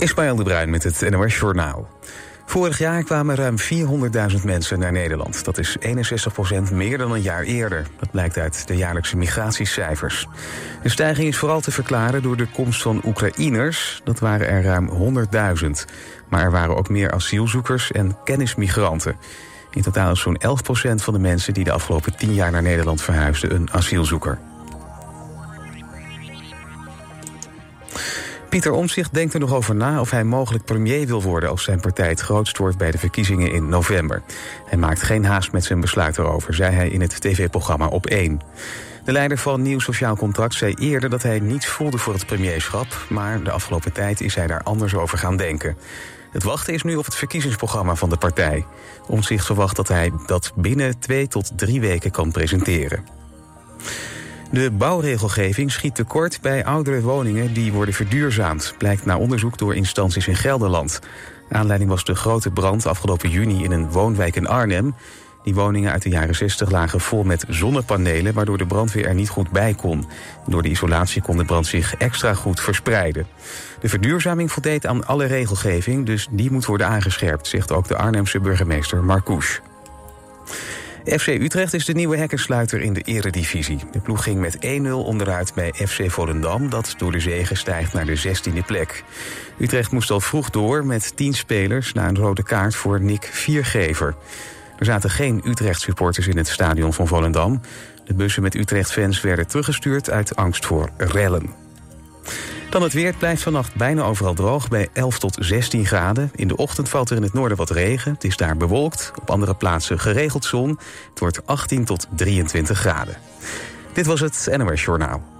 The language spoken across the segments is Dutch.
Ismaël de Bruin met het NOS Journaal. Vorig jaar kwamen ruim 400.000 mensen naar Nederland. Dat is 61% meer dan een jaar eerder. Dat blijkt uit de jaarlijkse migratiecijfers. De stijging is vooral te verklaren door de komst van Oekraïners. Dat waren er ruim 100.000. Maar er waren ook meer asielzoekers en kennismigranten. In totaal is zo'n 11% van de mensen die de afgelopen 10 jaar naar Nederland verhuisden een asielzoeker. Pieter Omtzigt denkt er nog over na of hij mogelijk premier wil worden als zijn partij het grootst wordt bij de verkiezingen in november. Hij maakt geen haast met zijn besluit erover, zei hij in het tv-programma Op 1. De leider van Nieuw Sociaal Contract zei eerder dat hij niets voelde voor het premierschap, maar de afgelopen tijd is hij daar anders over gaan denken. Het wachten is nu op het verkiezingsprogramma van de partij. Omtzigt verwacht dat hij dat binnen twee tot drie weken kan presenteren. De bouwregelgeving schiet tekort bij oudere woningen die worden verduurzaamd, blijkt na onderzoek door instanties in Gelderland. Aanleiding was de grote brand afgelopen juni in een woonwijk in Arnhem. Die woningen uit de jaren 60 lagen vol met zonnepanelen, waardoor de brandweer er niet goed bij kon. Door de isolatie kon de brand zich extra goed verspreiden. De verduurzaming voldeed aan alle regelgeving, dus die moet worden aangescherpt, zegt ook de Arnhemse burgemeester Marcouche. FC Utrecht is de nieuwe hekkensluiter in de eredivisie. De ploeg ging met 1-0 onderuit bij FC Volendam... dat door de zegen stijgt naar de 16e plek. Utrecht moest al vroeg door met 10 spelers... na een rode kaart voor Nick Viergever. Er zaten geen Utrecht-supporters in het stadion van Volendam. De bussen met Utrecht-fans werden teruggestuurd uit angst voor rellen. Dan het weer. blijft vannacht bijna overal droog bij 11 tot 16 graden. In de ochtend valt er in het noorden wat regen. Het is daar bewolkt. Op andere plaatsen geregeld zon. Het wordt 18 tot 23 graden. Dit was het NOS Journaal.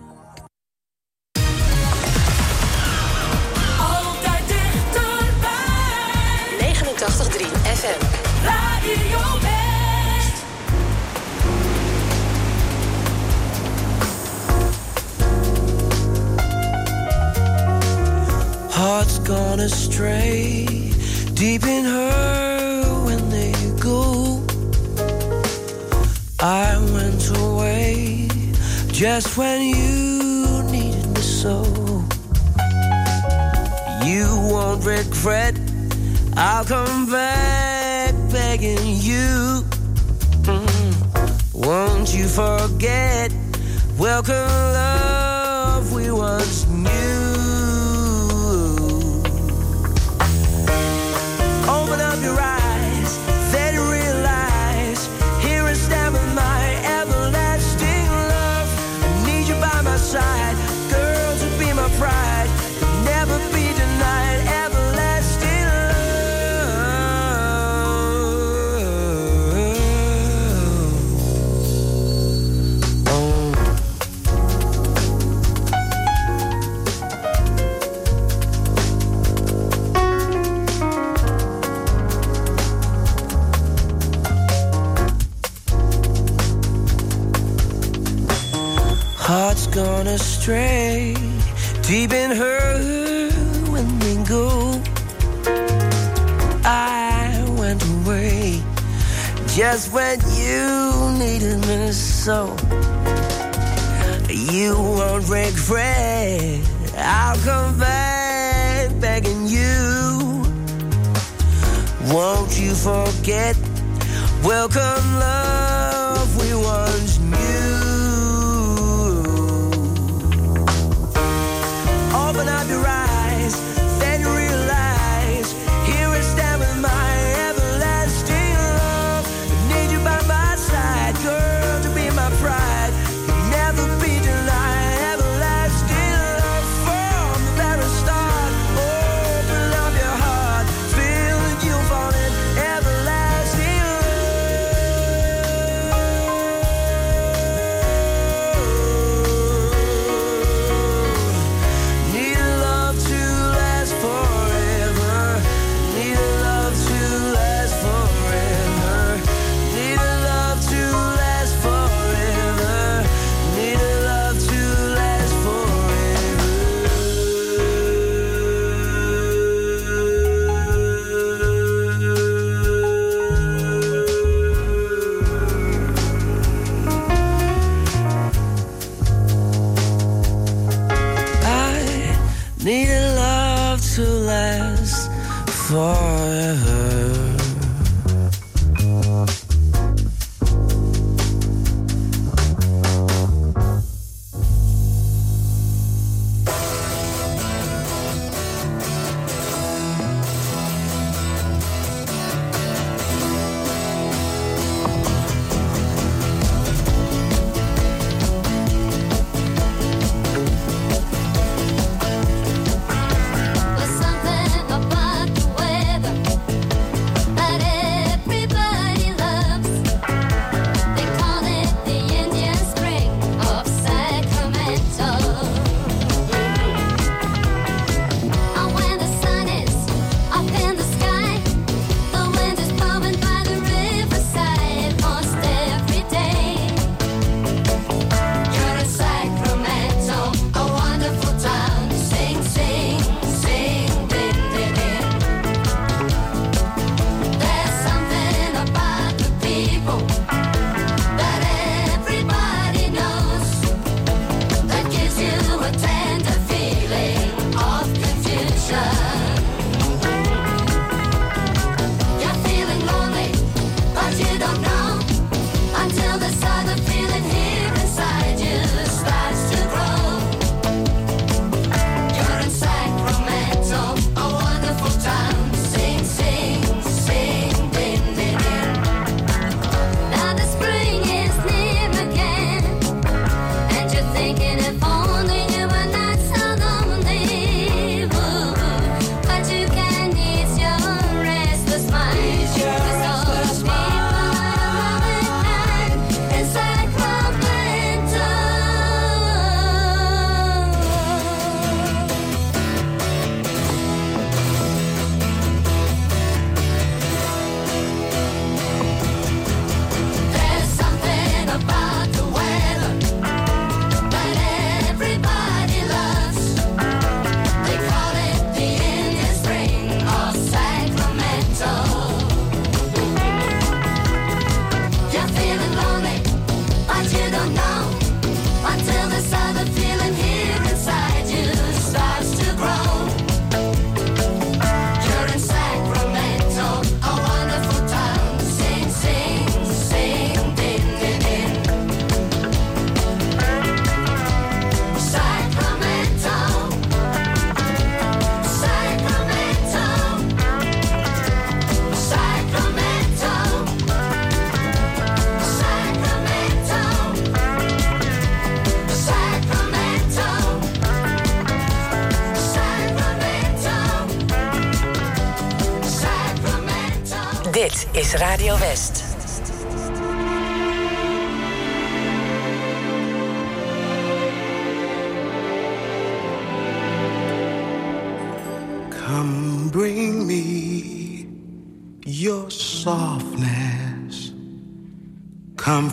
Gone astray, deep in her when they go. I went away just when you needed me so. You won't regret, I'll come back begging you. Mm. Won't you forget? Welcome, love we once astray, deep in her when we go. I went away just when you needed me so. You won't regret. I'll come back begging you. Won't you forget? Welcome, love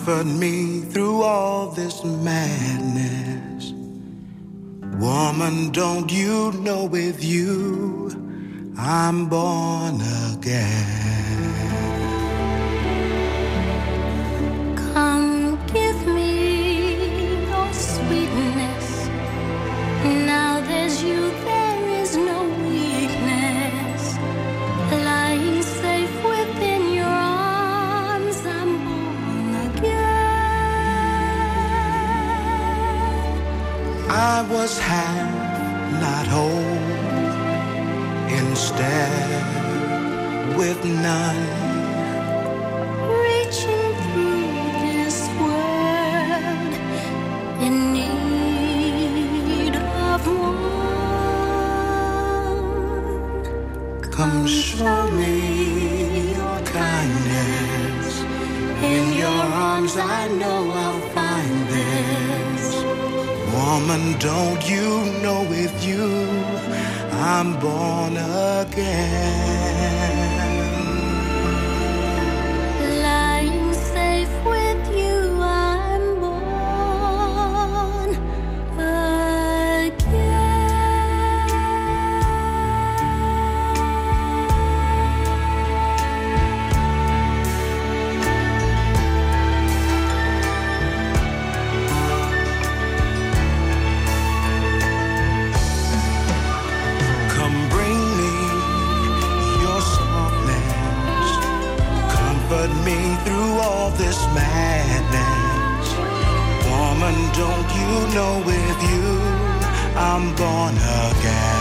comfort me through all this madness. Woman, don't you know with you I'm born again? I know I'll find this. Woman, don't you know with you I'm born again? Don't you know with you I'm born again?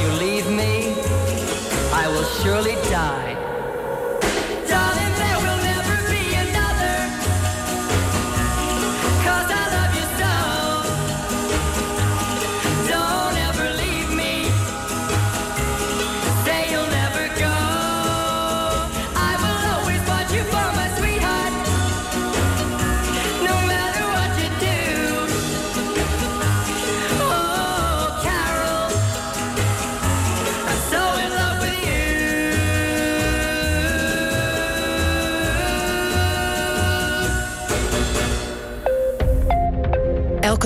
you leave me, I will surely die.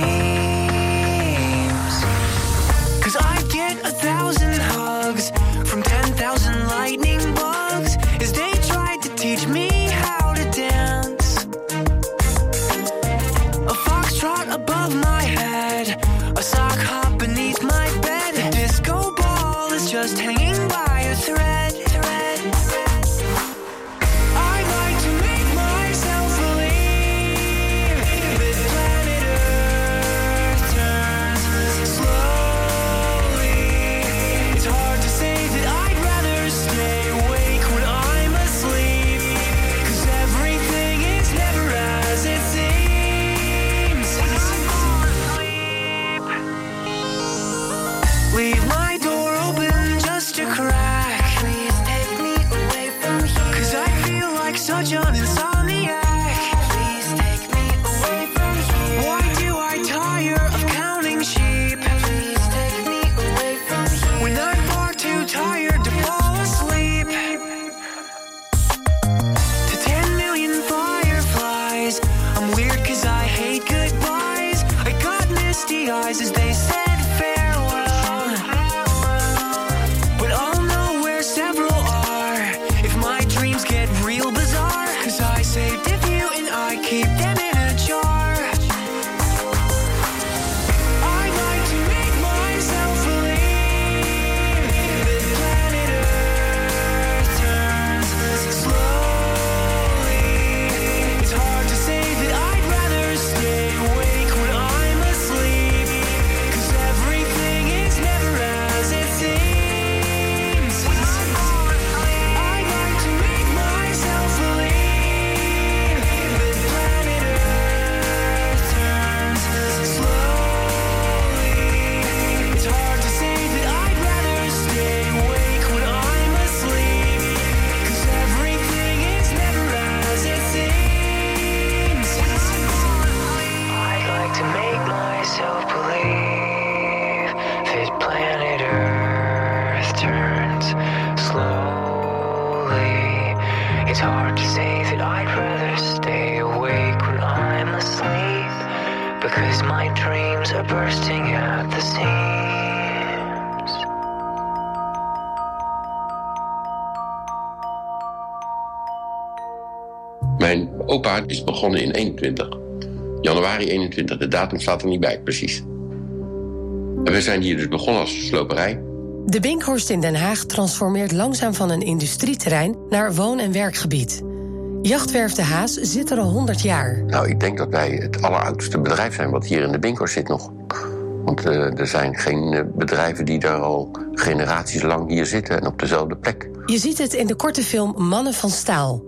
dreams. Cause I get a 21. De datum staat er niet bij, precies. En we zijn hier dus begonnen als sloperij. De Binkhorst in Den Haag transformeert langzaam van een industrieterrein naar woon- en werkgebied. Jachtwerf De Haas zit er al 100 jaar. Nou, ik denk dat wij het alleroudste bedrijf zijn wat hier in de Binkhorst zit nog. Want eh, er zijn geen eh, bedrijven die daar al generaties lang hier zitten en op dezelfde plek. Je ziet het in de korte film Mannen van Staal.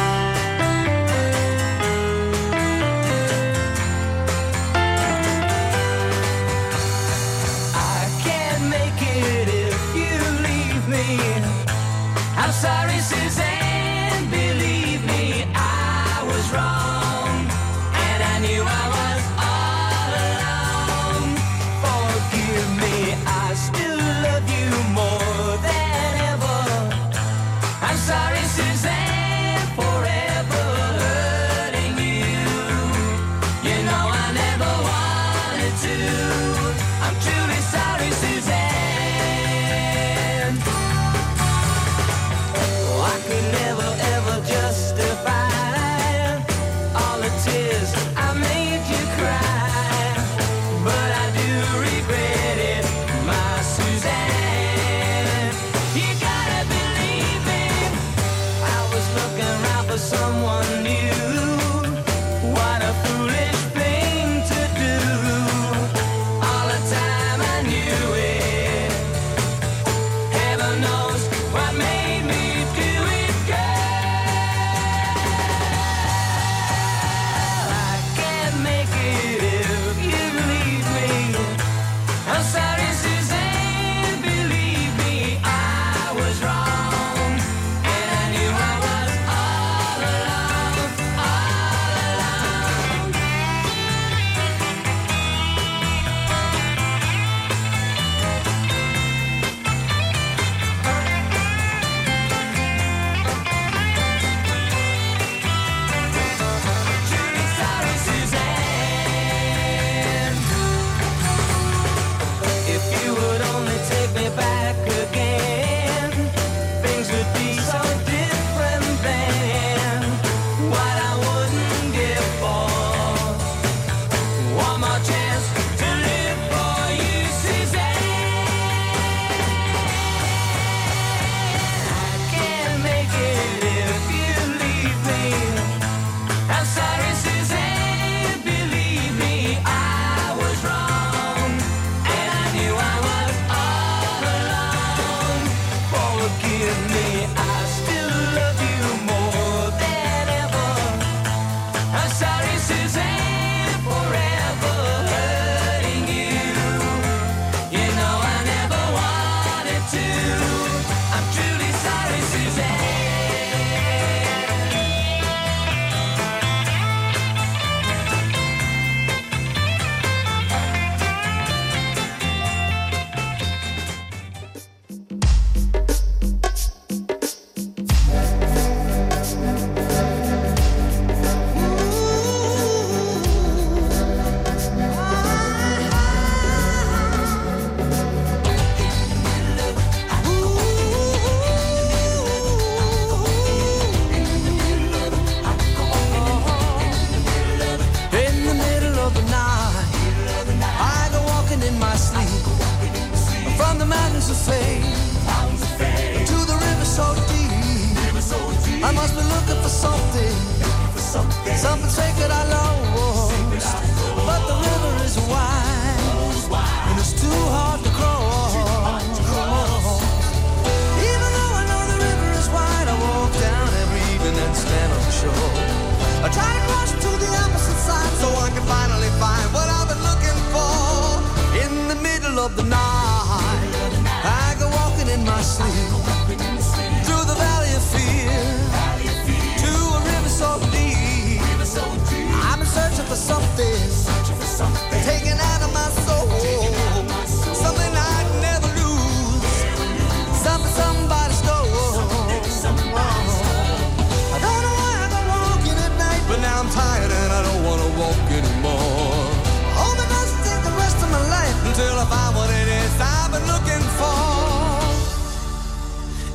I find what it is I've been looking for.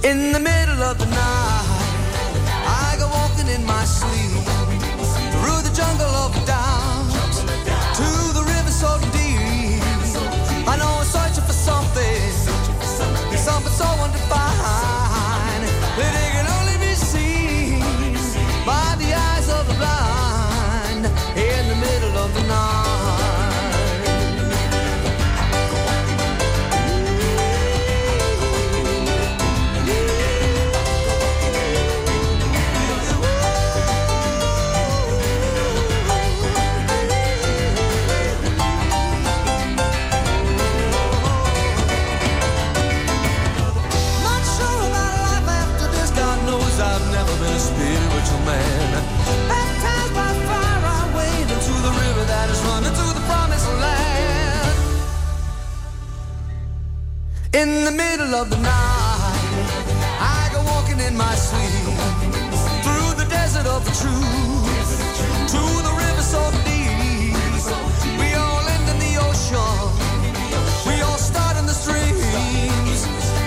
In the middle of the night, In the middle of the night, I go walking in my sleep through the desert of the truth to the river so deep. We all end in the ocean. We all start in the streams.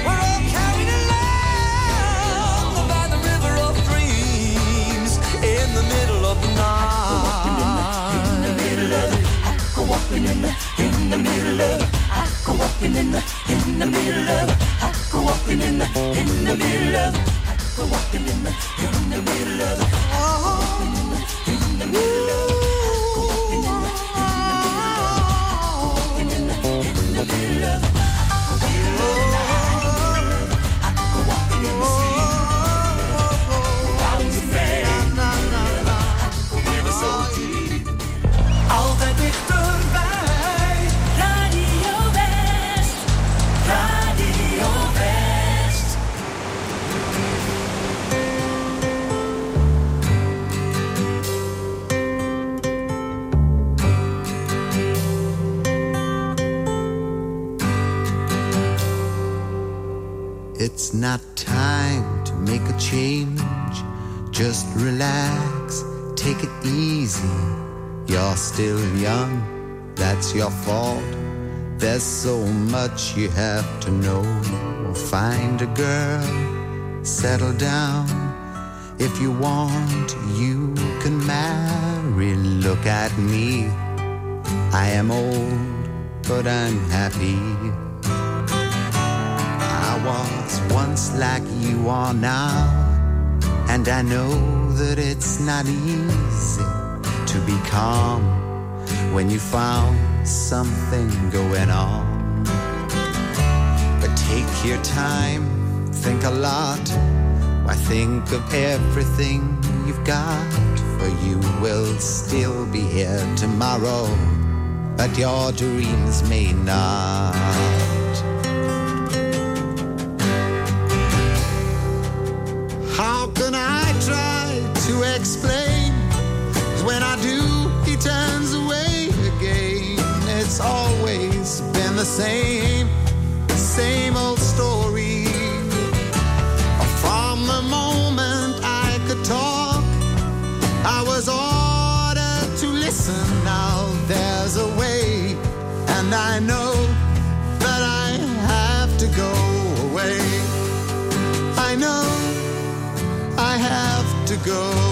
We're all carried along by the river of dreams in the middle of the night. In the middle of I go walking in the in the middle of. I go walking in the in the middle of. I go walking in the in the middle of. I go walking in the that's your fault. There's so much you have to know. Find a girl, settle down. If you want, you can marry. Look at me. I am old, but I'm happy. I was once like you are now, and I know that it's not easy to be calm when you found something going on. But take your time, think a lot. Why think of everything you've got? For you will still be here tomorrow, but your dreams may not. The same, same old story. From the moment I could talk, I was ordered to listen. Now there's a way, and I know that I have to go away. I know I have to go.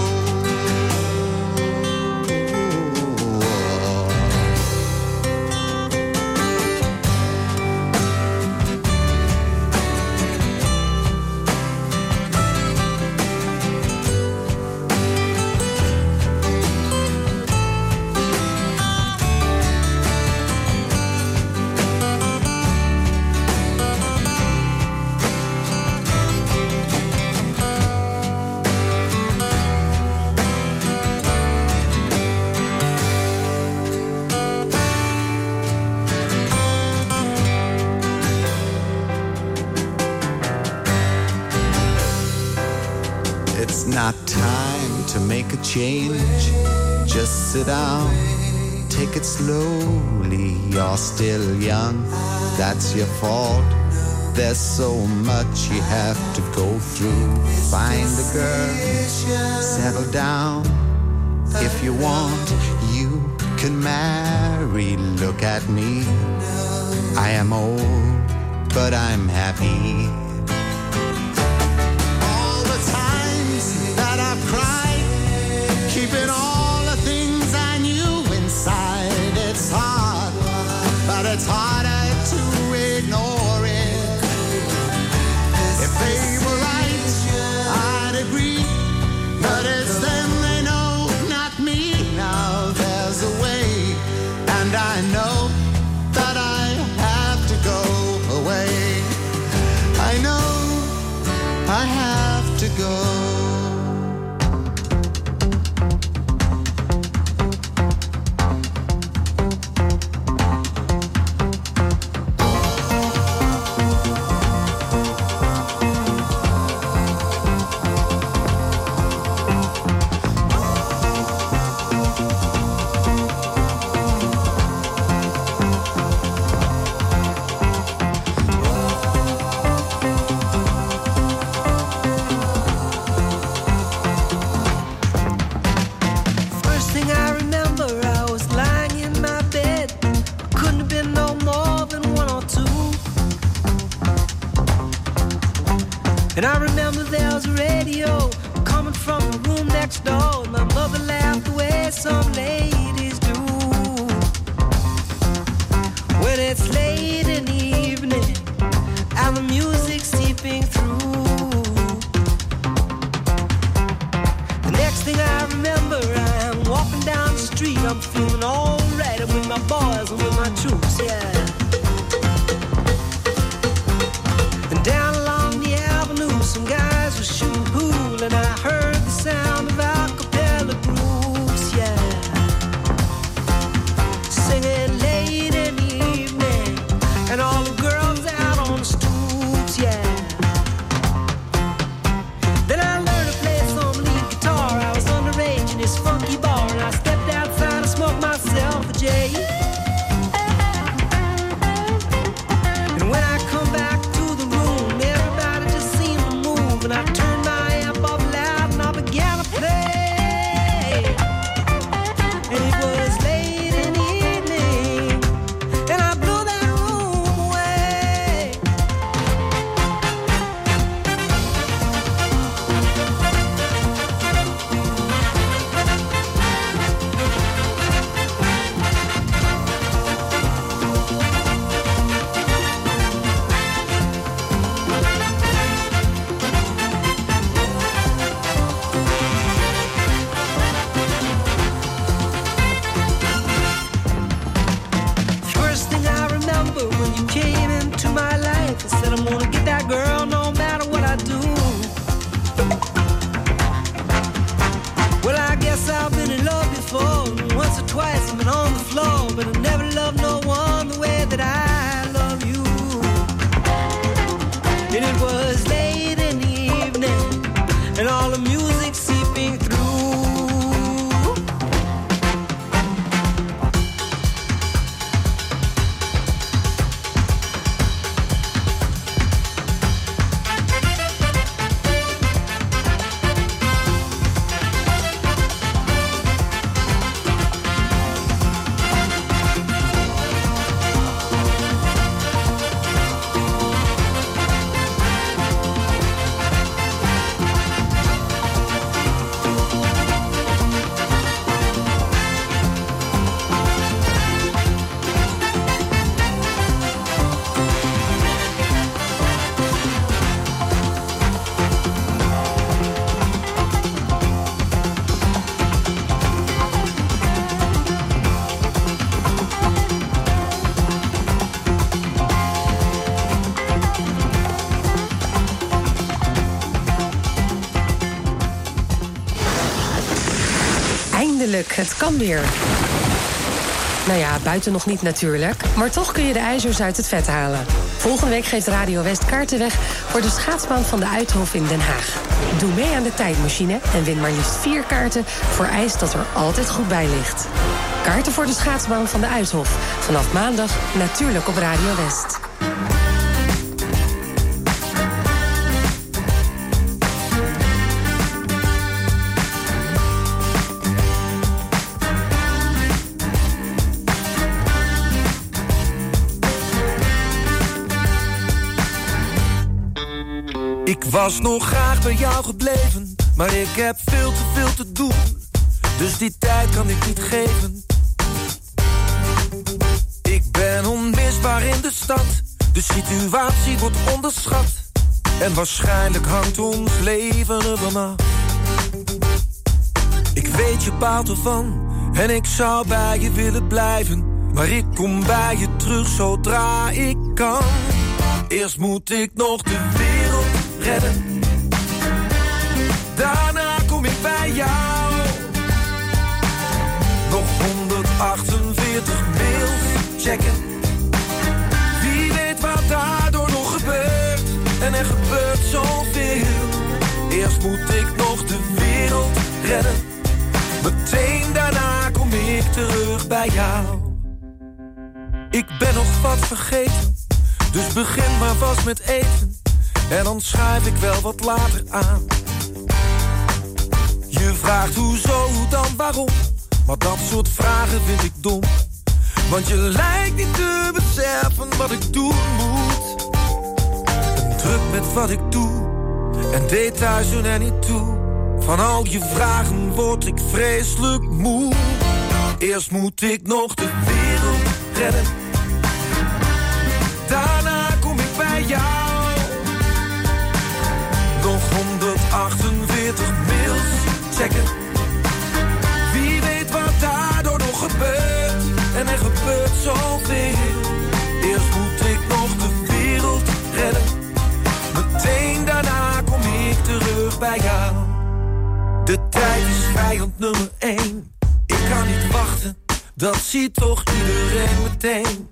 change. Just sit down, take it slowly. You're still young, that's your fault. There's so much you have to go through. Find a girl, settle down. If you want, you can marry. Look at me, I am old, but I'm happy. go. het kan weer. Nou ja, buiten nog niet natuurlijk. Maar toch kun je de ijzers uit het vet halen. Volgende week geeft Radio West kaarten weg voor de schaatsbaan van de Uithof in Den Haag. Doe mee aan de tijdmachine en win maar liefst vier kaarten voor ijs dat er altijd goed bij ligt. Kaarten voor de schaatsbaan van de Uithof. Vanaf maandag natuurlijk op Radio West. Was nog graag bij jou gebleven, maar ik heb veel te veel te doen. Dus die tijd kan ik niet geven. Ik ben onmisbaar in de stad, de situatie wordt onderschat. En waarschijnlijk hangt ons leven ervan af. Ik weet je baalt ervan, en ik zou bij je willen blijven. Maar ik kom bij je terug zodra ik kan. Eerst moet ik nog de Daarna kom ik bij jou. Nog 148 mails checken. Wie weet wat daardoor nog gebeurt. En er gebeurt zoveel. Eerst moet ik nog de wereld redden. Meteen daarna kom ik terug bij jou. Ik ben nog wat vergeten. Dus begin maar vast met eten. En dan schuif ik wel wat later aan. Je vraagt hoezo, hoe dan, waarom? Maar dat soort vragen vind ik dom. Want je lijkt niet te beseffen wat ik doen moet. Ben druk met wat ik doe. En details doen er niet toe. Van al je vragen word ik vreselijk moe. Eerst moet ik nog de wereld redden. 148 mails checken. Wie weet wat daardoor nog gebeurt. En er gebeurt zoveel. Eerst moet ik nog de wereld redden. Meteen daarna kom ik terug bij jou. De tijd is vijand nummer één. Ik kan niet wachten, dat ziet toch iedereen meteen.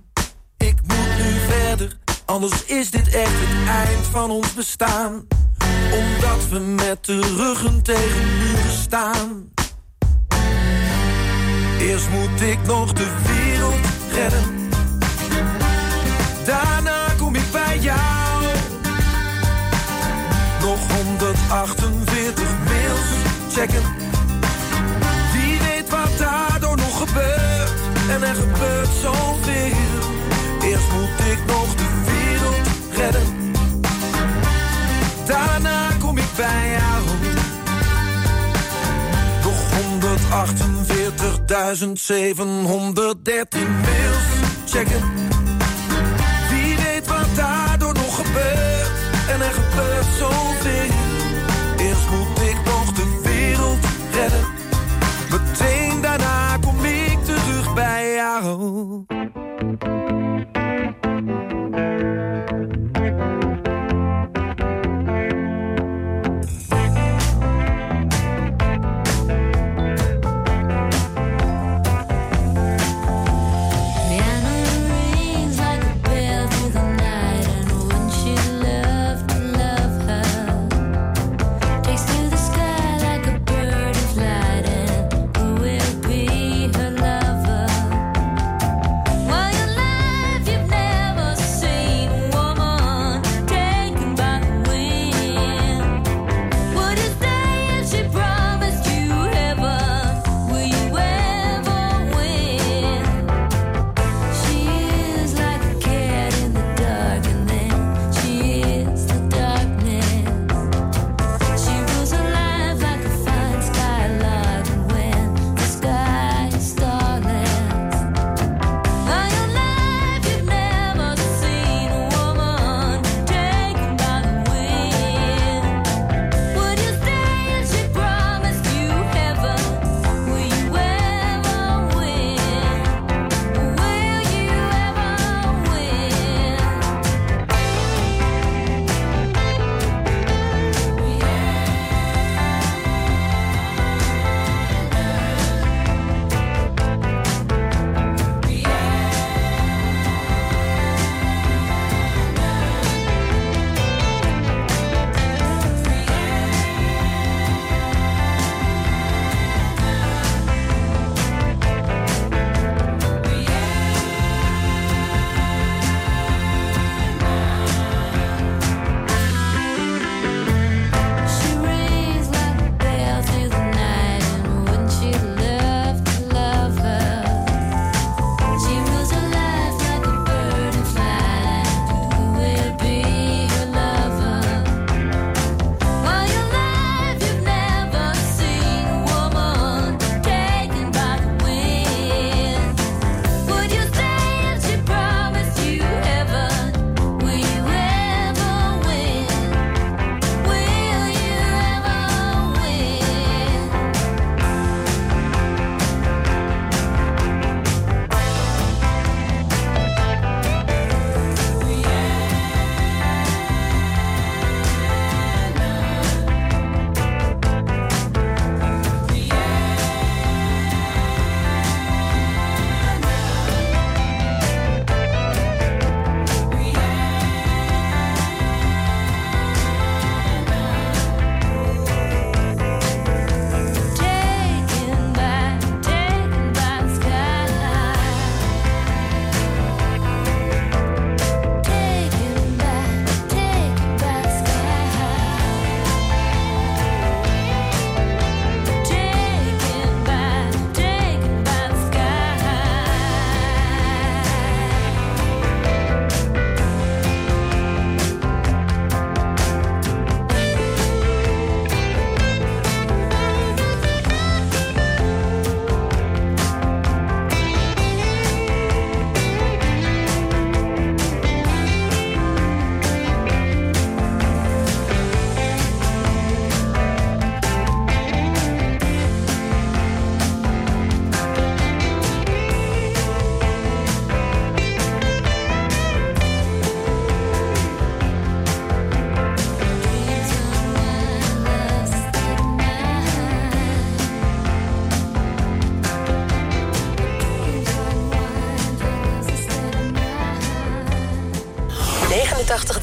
Ik moet nu verder, anders is dit echt het eind van ons bestaan. Omdat we met de ruggen tegen muren staan. Eerst moet ik nog de wereld redden. Daarna kom ik bij jou. Nog 148 mails checken. Wie weet wat daardoor nog gebeurt. En er gebeurt zoveel. Eerst moet ik nog de wereld redden. Bij jou. Nog 148.713 mails checken. Wie weet wat daardoor nog gebeurt. En er gebeurt zoveel. Eerst moet ik nog de wereld redden. Meteen daarna kom ik terug bij jou.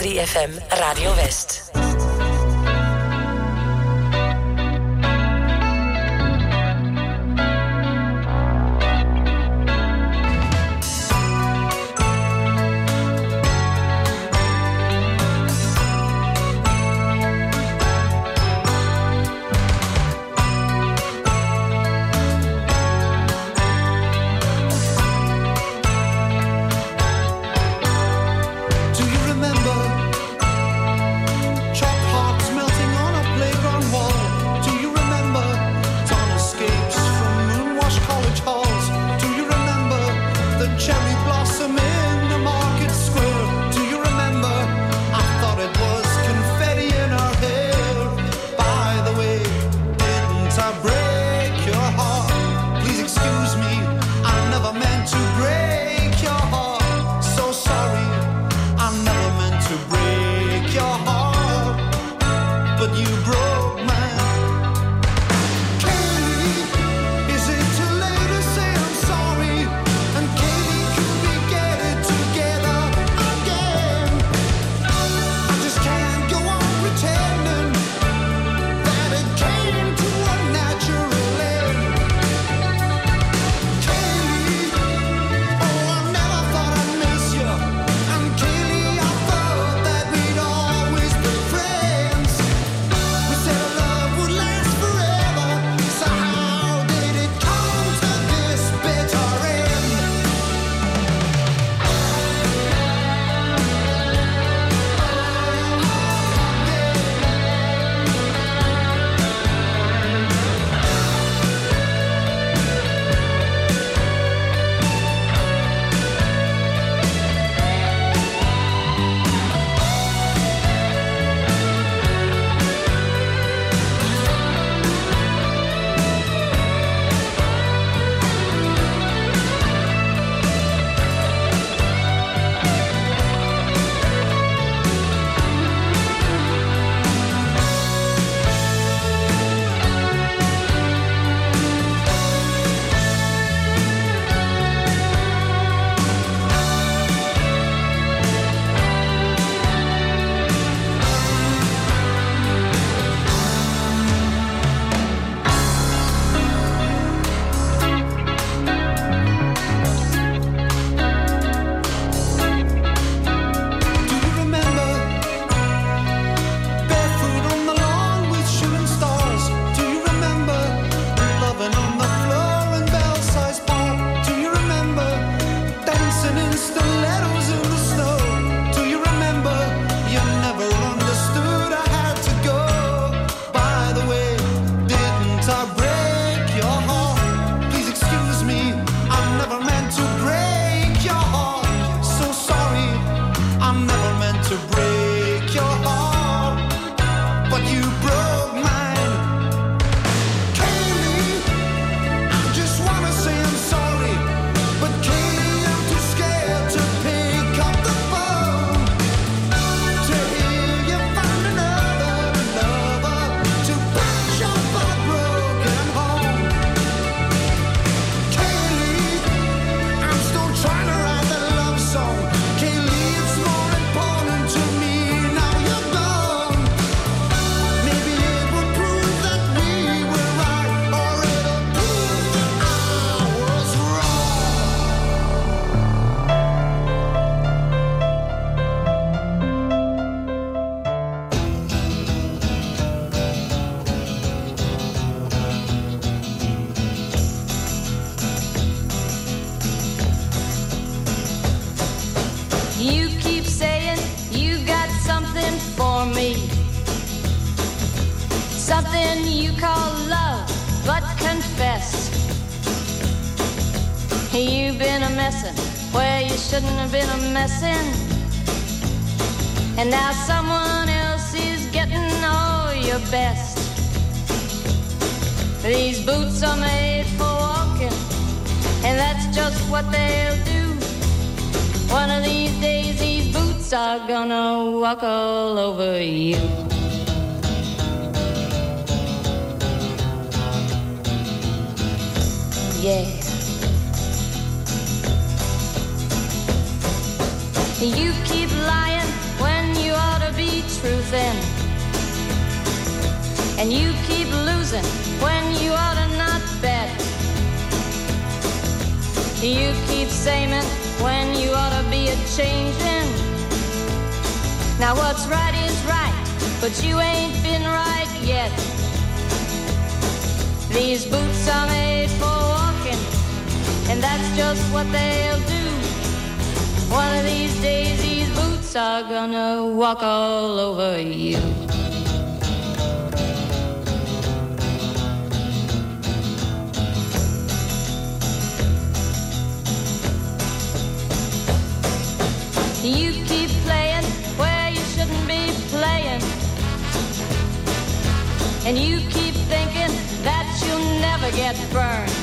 89.3 FM Radio West. that's just what they'll do. One of these days, these boots are gonna walk all over you. You keep playing where you shouldn't be playing. And you keep thinking that you'll never get burned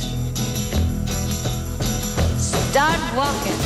Start walking.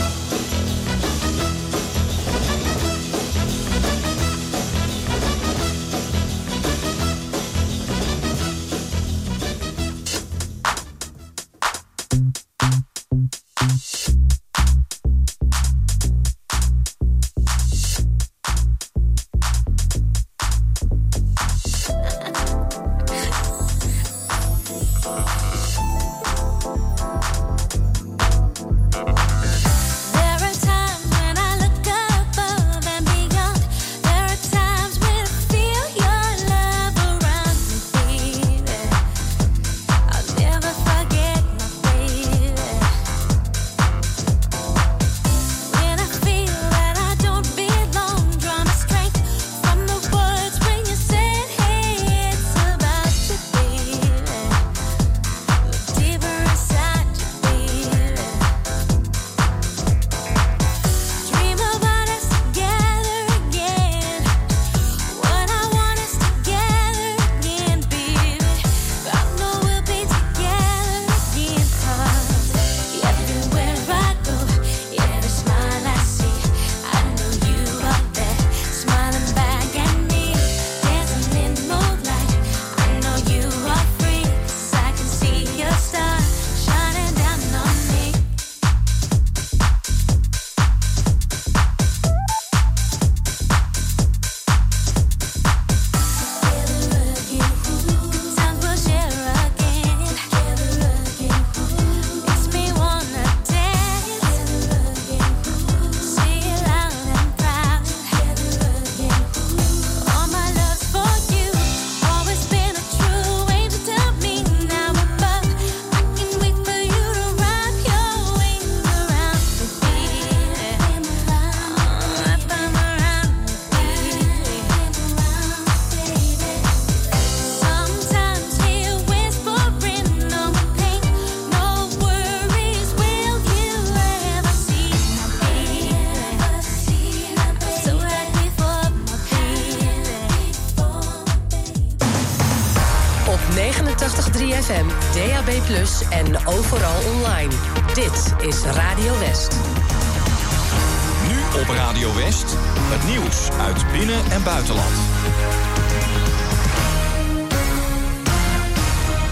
es radio.